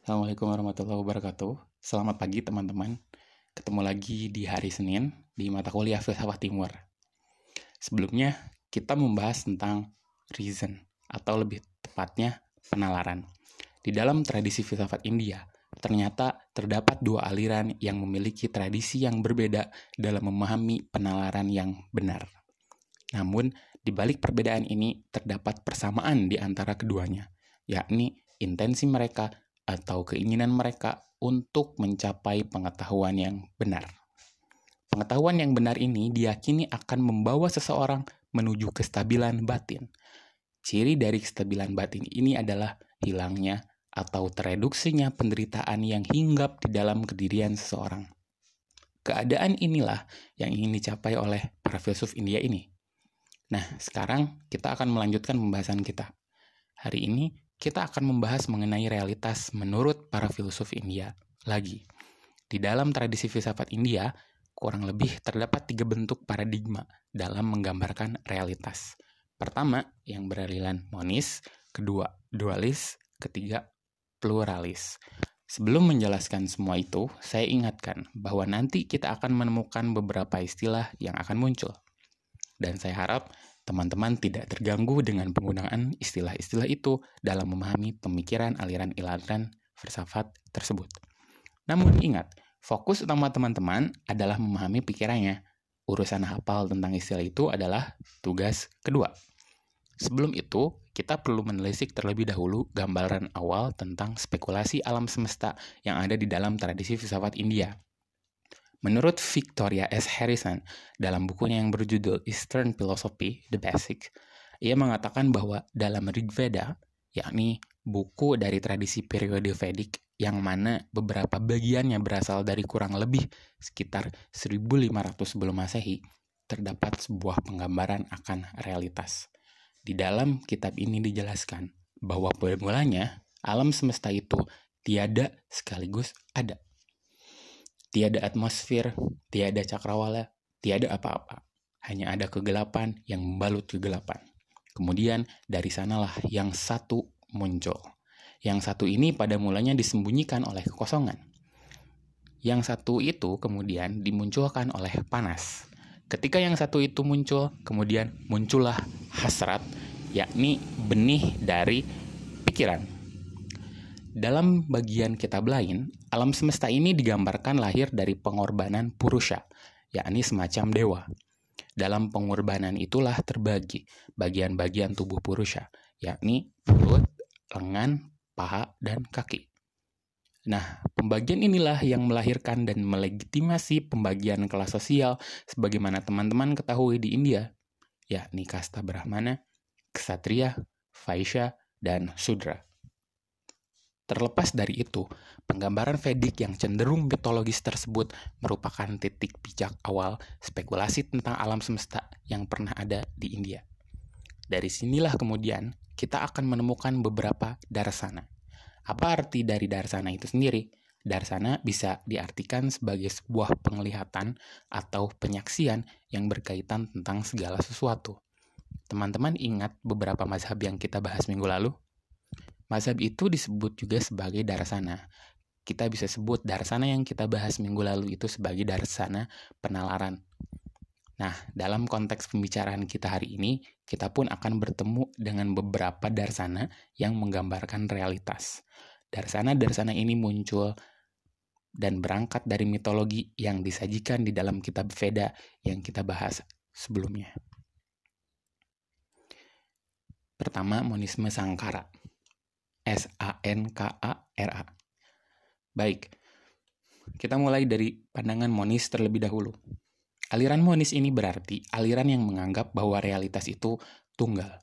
Assalamualaikum warahmatullahi wabarakatuh. Selamat pagi teman-teman. Ketemu lagi di hari Senin di mata kuliah Filsafat Timur. Sebelumnya, kita membahas tentang reason, atau lebih tepatnya penalaran. Di dalam tradisi filsafat India, ternyata terdapat dua aliran yang memiliki tradisi yang berbeda dalam memahami penalaran yang benar. Namun, di balik perbedaan ini terdapat persamaan di antara keduanya, yakni intensi mereka atau keinginan mereka untuk mencapai pengetahuan yang benar. Pengetahuan yang benar ini diyakini akan membawa seseorang menuju kestabilan batin. Ciri dari kestabilan batin ini adalah hilangnya atau tereduksinya penderitaan yang hinggap di dalam kedirian seseorang. Keadaan inilah yang ingin dicapai oleh para filsuf India ini. Nah, sekarang kita akan melanjutkan pembahasan kita. Hari ini kita akan membahas mengenai realitas menurut para filsuf India lagi. Di dalam tradisi filsafat India, kurang lebih terdapat tiga bentuk paradigma dalam menggambarkan realitas. Pertama, yang beraliran monis, kedua, dualis, ketiga, pluralis. Sebelum menjelaskan semua itu, saya ingatkan bahwa nanti kita akan menemukan beberapa istilah yang akan muncul. Dan saya harap teman-teman tidak terganggu dengan penggunaan istilah-istilah itu dalam memahami pemikiran aliran-aliran filsafat tersebut. Namun ingat, fokus utama teman-teman adalah memahami pikirannya. Urusan hafal tentang istilah itu adalah tugas kedua. Sebelum itu, kita perlu menelisik terlebih dahulu gambaran awal tentang spekulasi alam semesta yang ada di dalam tradisi filsafat India. Menurut Victoria S. Harrison, dalam bukunya yang berjudul Eastern Philosophy, The Basic, ia mengatakan bahwa dalam Rig Veda, yakni buku dari tradisi periode Vedic yang mana beberapa bagiannya berasal dari kurang lebih sekitar 1500 sebelum Masehi, terdapat sebuah penggambaran akan realitas. Di dalam kitab ini dijelaskan bahwa mulanya alam semesta itu tiada sekaligus ada Tiada atmosfer, tiada cakrawala, tiada apa-apa. Hanya ada kegelapan yang membalut kegelapan. Kemudian dari sanalah yang satu muncul. Yang satu ini pada mulanya disembunyikan oleh kekosongan. Yang satu itu kemudian dimunculkan oleh panas. Ketika yang satu itu muncul, kemudian muncullah hasrat, yakni benih dari pikiran dalam bagian kitab lain, alam semesta ini digambarkan lahir dari pengorbanan Purusha, yakni semacam dewa. Dalam pengorbanan itulah terbagi bagian-bagian tubuh Purusha, yakni mulut, lengan, paha, dan kaki. Nah, pembagian inilah yang melahirkan dan melegitimasi pembagian kelas sosial sebagaimana teman-teman ketahui di India, yakni kasta Brahmana, Ksatria, Vaishya, dan Sudra. Terlepas dari itu, penggambaran Vedic yang cenderung mitologis tersebut merupakan titik pijak awal spekulasi tentang alam semesta yang pernah ada di India. Dari sinilah kemudian kita akan menemukan beberapa darsana. Apa arti dari darsana itu sendiri? Darsana bisa diartikan sebagai sebuah penglihatan atau penyaksian yang berkaitan tentang segala sesuatu. Teman-teman ingat beberapa mazhab yang kita bahas minggu lalu? Mazhab itu disebut juga sebagai darsana. Kita bisa sebut darsana yang kita bahas minggu lalu itu sebagai darsana penalaran. Nah, dalam konteks pembicaraan kita hari ini, kita pun akan bertemu dengan beberapa darsana yang menggambarkan realitas. Darsana-darsana ini muncul dan berangkat dari mitologi yang disajikan di dalam kitab Veda yang kita bahas sebelumnya. Pertama, monisme sangkara. S-A-N-K-A-R-A. Baik, kita mulai dari pandangan monis terlebih dahulu. Aliran monis ini berarti aliran yang menganggap bahwa realitas itu tunggal.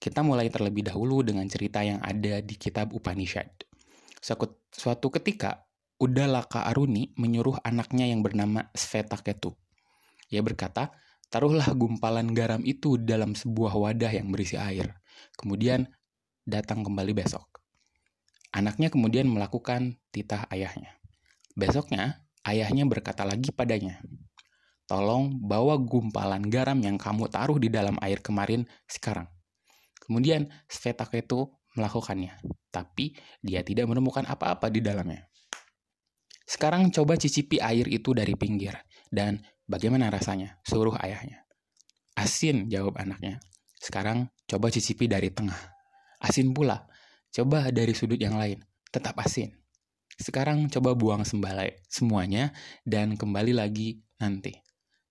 Kita mulai terlebih dahulu dengan cerita yang ada di kitab Upanishad. Suatu ketika, Udalaka Aruni menyuruh anaknya yang bernama Svetaketu. Ia berkata, taruhlah gumpalan garam itu dalam sebuah wadah yang berisi air. Kemudian datang kembali besok. Anaknya kemudian melakukan titah ayahnya. Besoknya, ayahnya berkata lagi padanya, Tolong bawa gumpalan garam yang kamu taruh di dalam air kemarin sekarang. Kemudian Svetak itu melakukannya, tapi dia tidak menemukan apa-apa di dalamnya. Sekarang coba cicipi air itu dari pinggir, dan bagaimana rasanya? Suruh ayahnya. Asin, jawab anaknya. Sekarang coba cicipi dari tengah. Asin pula. Coba dari sudut yang lain. Tetap asin. Sekarang coba buang sembalai semuanya dan kembali lagi nanti.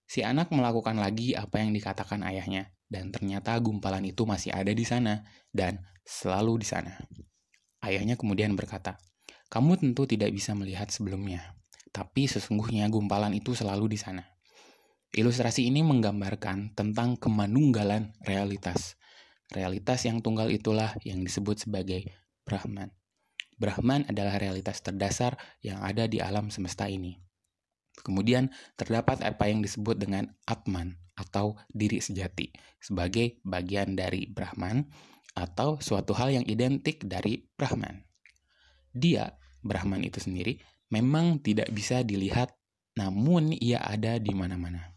Si anak melakukan lagi apa yang dikatakan ayahnya dan ternyata gumpalan itu masih ada di sana dan selalu di sana. Ayahnya kemudian berkata, "Kamu tentu tidak bisa melihat sebelumnya, tapi sesungguhnya gumpalan itu selalu di sana." Ilustrasi ini menggambarkan tentang kemanunggalan realitas. Realitas yang tunggal itulah yang disebut sebagai Brahman. Brahman adalah realitas terdasar yang ada di alam semesta ini. Kemudian terdapat apa yang disebut dengan Atman atau diri sejati sebagai bagian dari Brahman atau suatu hal yang identik dari Brahman. Dia, Brahman itu sendiri, memang tidak bisa dilihat namun ia ada di mana-mana.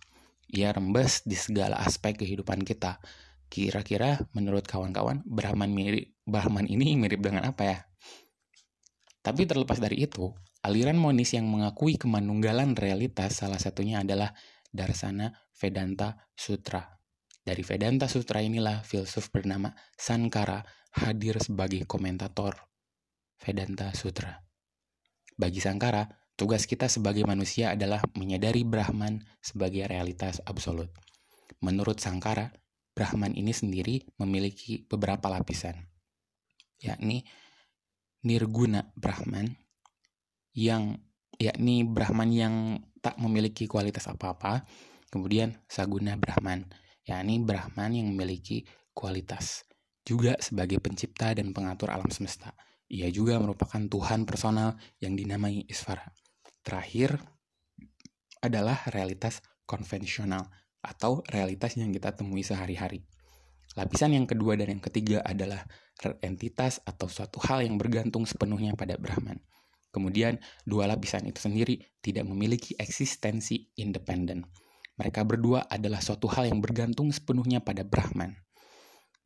Ia rembes di segala aspek kehidupan kita. Kira-kira menurut kawan-kawan, Brahman mirip Brahman ini mirip dengan apa ya? Tapi terlepas dari itu, aliran monis yang mengakui kemanunggalan realitas salah satunya adalah Darsana Vedanta Sutra. Dari Vedanta Sutra inilah filsuf bernama Sankara hadir sebagai komentator Vedanta Sutra. Bagi Sankara, Tugas kita sebagai manusia adalah menyadari Brahman sebagai realitas absolut. Menurut Sangkara, Brahman ini sendiri memiliki beberapa lapisan, yakni Nirguna Brahman, yang yakni Brahman yang tak memiliki kualitas apa-apa, kemudian Saguna Brahman, yakni Brahman yang memiliki kualitas, juga sebagai pencipta dan pengatur alam semesta. Ia juga merupakan Tuhan personal yang dinamai Isvara. Terakhir adalah realitas konvensional atau realitas yang kita temui sehari-hari. Lapisan yang kedua dan yang ketiga adalah entitas atau suatu hal yang bergantung sepenuhnya pada Brahman. Kemudian, dua lapisan itu sendiri tidak memiliki eksistensi independen. Mereka berdua adalah suatu hal yang bergantung sepenuhnya pada Brahman.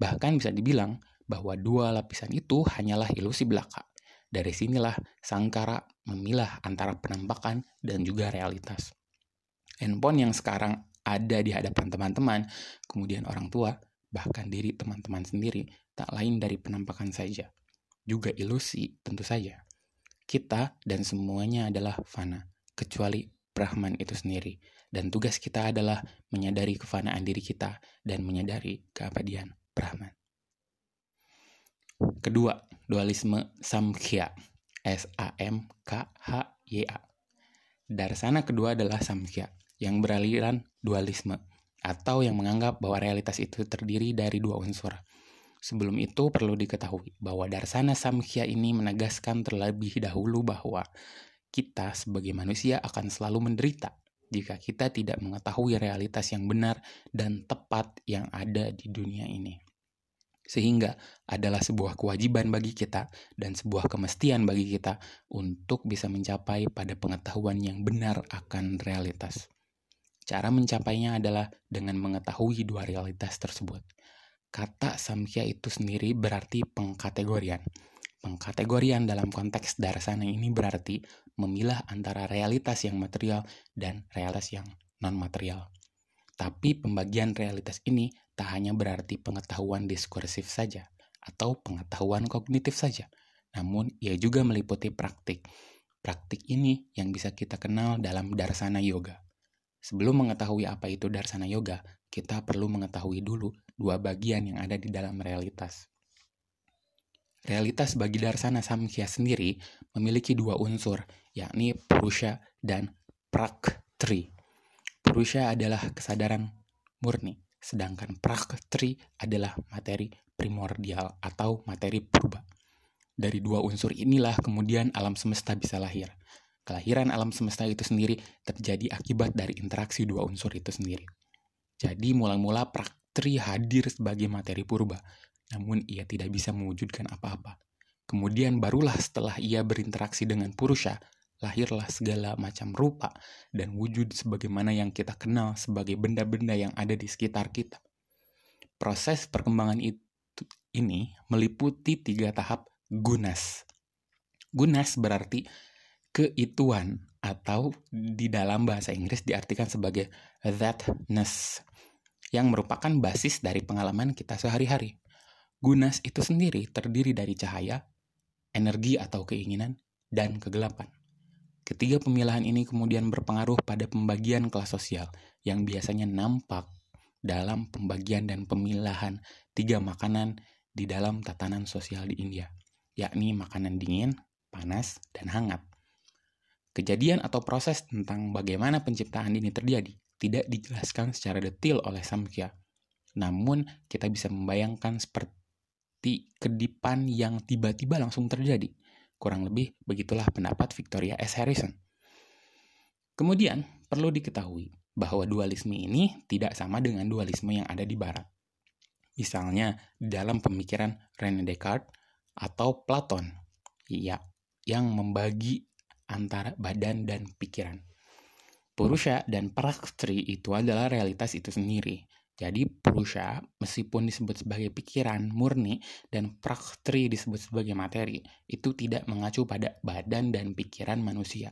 Bahkan bisa dibilang bahwa dua lapisan itu hanyalah ilusi belaka. Dari sinilah Sangkara memilah antara penampakan dan juga realitas. Handphone yang sekarang ada di hadapan teman-teman, kemudian orang tua, bahkan diri teman-teman sendiri, tak lain dari penampakan saja. Juga ilusi, tentu saja. Kita dan semuanya adalah fana, kecuali Brahman itu sendiri. Dan tugas kita adalah menyadari kefanaan diri kita dan menyadari keabadian Brahman. Kedua, dualisme Samkhya. S-A-M-K-H-Y-A. Darsana kedua adalah Samkhya, yang beraliran dualisme, atau yang menganggap bahwa realitas itu terdiri dari dua unsur. Sebelum itu perlu diketahui bahwa Darsana Samkhya ini menegaskan terlebih dahulu bahwa kita sebagai manusia akan selalu menderita jika kita tidak mengetahui realitas yang benar dan tepat yang ada di dunia ini sehingga adalah sebuah kewajiban bagi kita dan sebuah kemestian bagi kita untuk bisa mencapai pada pengetahuan yang benar akan realitas. Cara mencapainya adalah dengan mengetahui dua realitas tersebut. Kata samkhya itu sendiri berarti pengkategorian. Pengkategorian dalam konteks darsana ini berarti memilah antara realitas yang material dan realitas yang non-material. Tapi pembagian realitas ini tak hanya berarti pengetahuan diskursif saja atau pengetahuan kognitif saja, namun ia juga meliputi praktik. Praktik ini yang bisa kita kenal dalam darsana yoga. Sebelum mengetahui apa itu darsana yoga, kita perlu mengetahui dulu dua bagian yang ada di dalam realitas. Realitas bagi darsana samkhya sendiri memiliki dua unsur, yakni purusha dan praktri. Purusha adalah kesadaran murni, sedangkan praktri adalah materi primordial atau materi purba. Dari dua unsur inilah kemudian alam semesta bisa lahir. Kelahiran alam semesta itu sendiri terjadi akibat dari interaksi dua unsur itu sendiri. Jadi mula-mula praktri hadir sebagai materi purba, namun ia tidak bisa mewujudkan apa-apa. Kemudian barulah setelah ia berinteraksi dengan purusha, lahirlah segala macam rupa dan wujud sebagaimana yang kita kenal sebagai benda-benda yang ada di sekitar kita. Proses perkembangan itu ini meliputi tiga tahap gunas. Gunas berarti keituan atau di dalam bahasa Inggris diartikan sebagai thatness yang merupakan basis dari pengalaman kita sehari-hari. Gunas itu sendiri terdiri dari cahaya, energi atau keinginan, dan kegelapan. Ketiga pemilahan ini kemudian berpengaruh pada pembagian kelas sosial yang biasanya nampak dalam pembagian dan pemilahan tiga makanan di dalam tatanan sosial di India, yakni makanan dingin, panas, dan hangat. Kejadian atau proses tentang bagaimana penciptaan ini terjadi tidak dijelaskan secara detail oleh Samkhya. Namun, kita bisa membayangkan seperti kedipan yang tiba-tiba langsung terjadi. Kurang lebih begitulah pendapat Victoria S. Harrison. Kemudian, perlu diketahui bahwa dualisme ini tidak sama dengan dualisme yang ada di barat. Misalnya, dalam pemikiran René Descartes atau Platon, ya, yang membagi antara badan dan pikiran. Purusha dan praktri itu adalah realitas itu sendiri. Jadi purusha meskipun disebut sebagai pikiran murni dan praktri disebut sebagai materi, itu tidak mengacu pada badan dan pikiran manusia,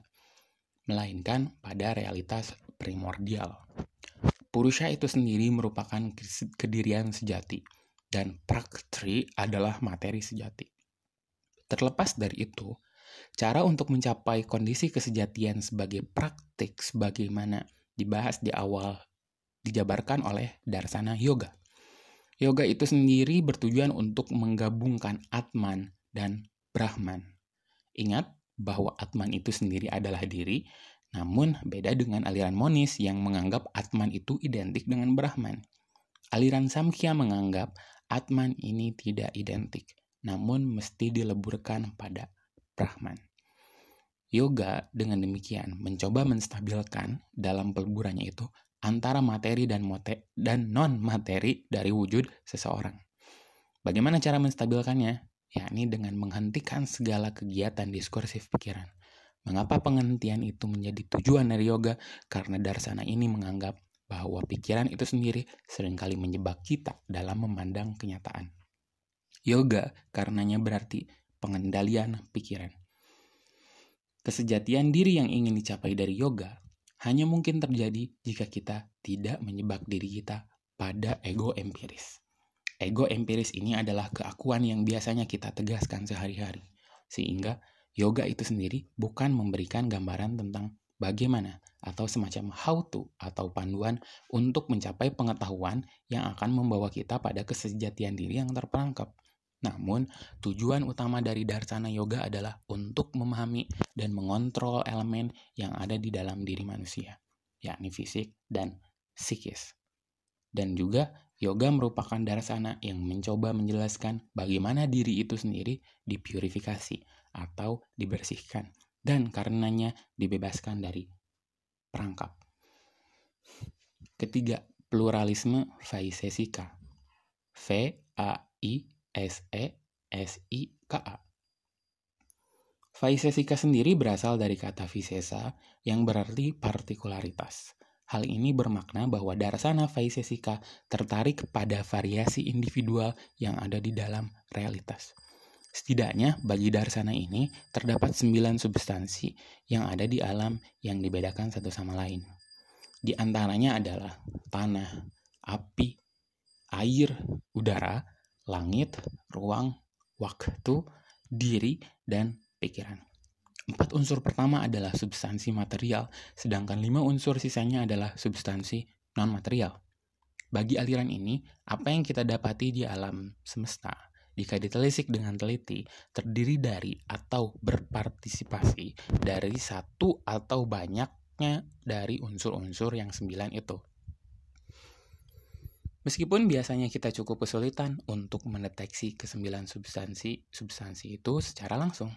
melainkan pada realitas primordial. Purusha itu sendiri merupakan kedirian sejati, dan praktri adalah materi sejati. Terlepas dari itu, Cara untuk mencapai kondisi kesejatian sebagai praktik sebagaimana dibahas di awal dijabarkan oleh Darsana Yoga. Yoga itu sendiri bertujuan untuk menggabungkan Atman dan Brahman. Ingat bahwa Atman itu sendiri adalah diri, namun beda dengan aliran monis yang menganggap Atman itu identik dengan Brahman. Aliran Samkhya menganggap Atman ini tidak identik, namun mesti dileburkan pada Brahman. Yoga dengan demikian mencoba menstabilkan dalam peleburannya itu antara materi dan mote dan non materi dari wujud seseorang. Bagaimana cara menstabilkannya? Yakni dengan menghentikan segala kegiatan diskursif pikiran. Mengapa penghentian itu menjadi tujuan dari yoga? Karena darsana ini menganggap bahwa pikiran itu sendiri sering kali menjebak kita dalam memandang kenyataan. Yoga karenanya berarti pengendalian pikiran. Kesejatian diri yang ingin dicapai dari yoga hanya mungkin terjadi jika kita tidak menyebak diri kita pada ego empiris. Ego empiris ini adalah keakuan yang biasanya kita tegaskan sehari-hari, sehingga yoga itu sendiri bukan memberikan gambaran tentang bagaimana atau semacam how to atau panduan untuk mencapai pengetahuan yang akan membawa kita pada kesejatian diri yang terperangkap, namun, tujuan utama dari Darsana Yoga adalah untuk memahami dan mengontrol elemen yang ada di dalam diri manusia, yakni fisik dan psikis. Dan juga, yoga merupakan darsana yang mencoba menjelaskan bagaimana diri itu sendiri dipurifikasi atau dibersihkan, dan karenanya dibebaskan dari perangkap. Ketiga, pluralisme Vaisesika. V A I S-E-S-I-K-A. Vaisesika sendiri berasal dari kata visesa yang berarti partikularitas. Hal ini bermakna bahwa darsana Vaisesika tertarik pada variasi individual yang ada di dalam realitas. Setidaknya bagi darsana ini terdapat sembilan substansi yang ada di alam yang dibedakan satu sama lain. Di antaranya adalah tanah, api, air, udara, langit, ruang, waktu, diri, dan pikiran. Empat unsur pertama adalah substansi material, sedangkan lima unsur sisanya adalah substansi non-material. Bagi aliran ini, apa yang kita dapati di alam semesta, jika ditelisik dengan teliti, terdiri dari atau berpartisipasi dari satu atau banyaknya dari unsur-unsur yang sembilan itu. Meskipun biasanya kita cukup kesulitan untuk mendeteksi kesembilan substansi-substansi itu secara langsung.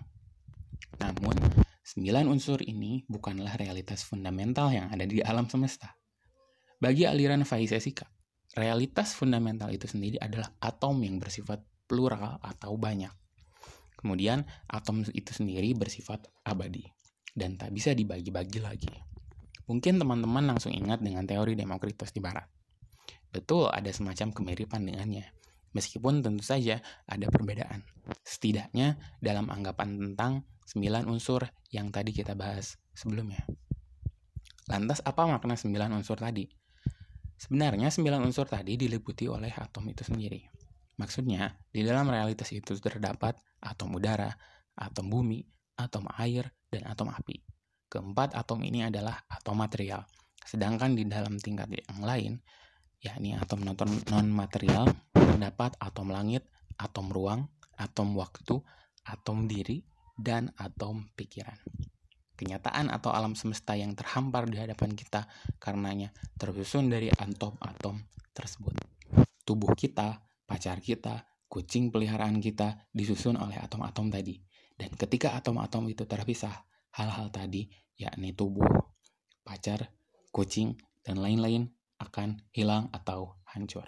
Namun, sembilan unsur ini bukanlah realitas fundamental yang ada di alam semesta. Bagi aliran Vaisesika, realitas fundamental itu sendiri adalah atom yang bersifat plural atau banyak. Kemudian, atom itu sendiri bersifat abadi dan tak bisa dibagi-bagi lagi. Mungkin teman-teman langsung ingat dengan teori Demokritus di barat. Betul ada semacam kemiripan dengannya. Meskipun tentu saja ada perbedaan. Setidaknya dalam anggapan tentang 9 unsur yang tadi kita bahas sebelumnya. Lantas apa makna 9 unsur tadi? Sebenarnya 9 unsur tadi diliputi oleh atom itu sendiri. Maksudnya, di dalam realitas itu terdapat atom udara, atom bumi, atom air, dan atom api. Keempat atom ini adalah atom material. Sedangkan di dalam tingkat yang lain, yakni atom non-material, terdapat atom langit, atom ruang, atom waktu, atom diri, dan atom pikiran kenyataan atau alam semesta yang terhampar di hadapan kita karenanya tersusun dari atom-atom tersebut. Tubuh kita, pacar kita, kucing peliharaan kita disusun oleh atom-atom tadi. Dan ketika atom-atom itu terpisah, hal-hal tadi, yakni tubuh, pacar, kucing, dan lain-lain akan hilang atau hancur.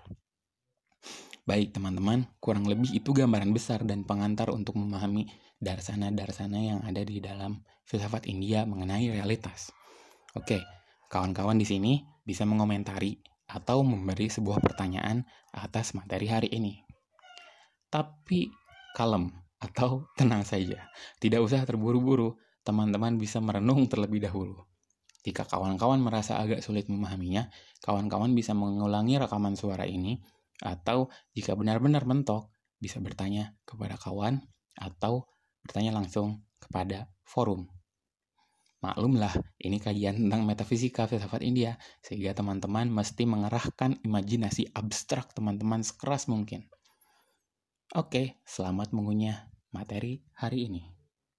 Baik teman-teman, kurang lebih itu gambaran besar dan pengantar untuk memahami darsana-darsana yang ada di dalam filsafat India mengenai realitas. Oke, kawan-kawan di sini bisa mengomentari atau memberi sebuah pertanyaan atas materi hari ini. Tapi kalem atau tenang saja. Tidak usah terburu-buru, teman-teman bisa merenung terlebih dahulu. Jika kawan-kawan merasa agak sulit memahaminya, kawan-kawan bisa mengulangi rekaman suara ini, atau jika benar-benar mentok, bisa bertanya kepada kawan atau bertanya langsung kepada forum. Maklumlah, ini kajian tentang metafisika filsafat India, sehingga teman-teman mesti mengerahkan imajinasi abstrak teman-teman sekeras mungkin. Oke, selamat mengunyah materi hari ini.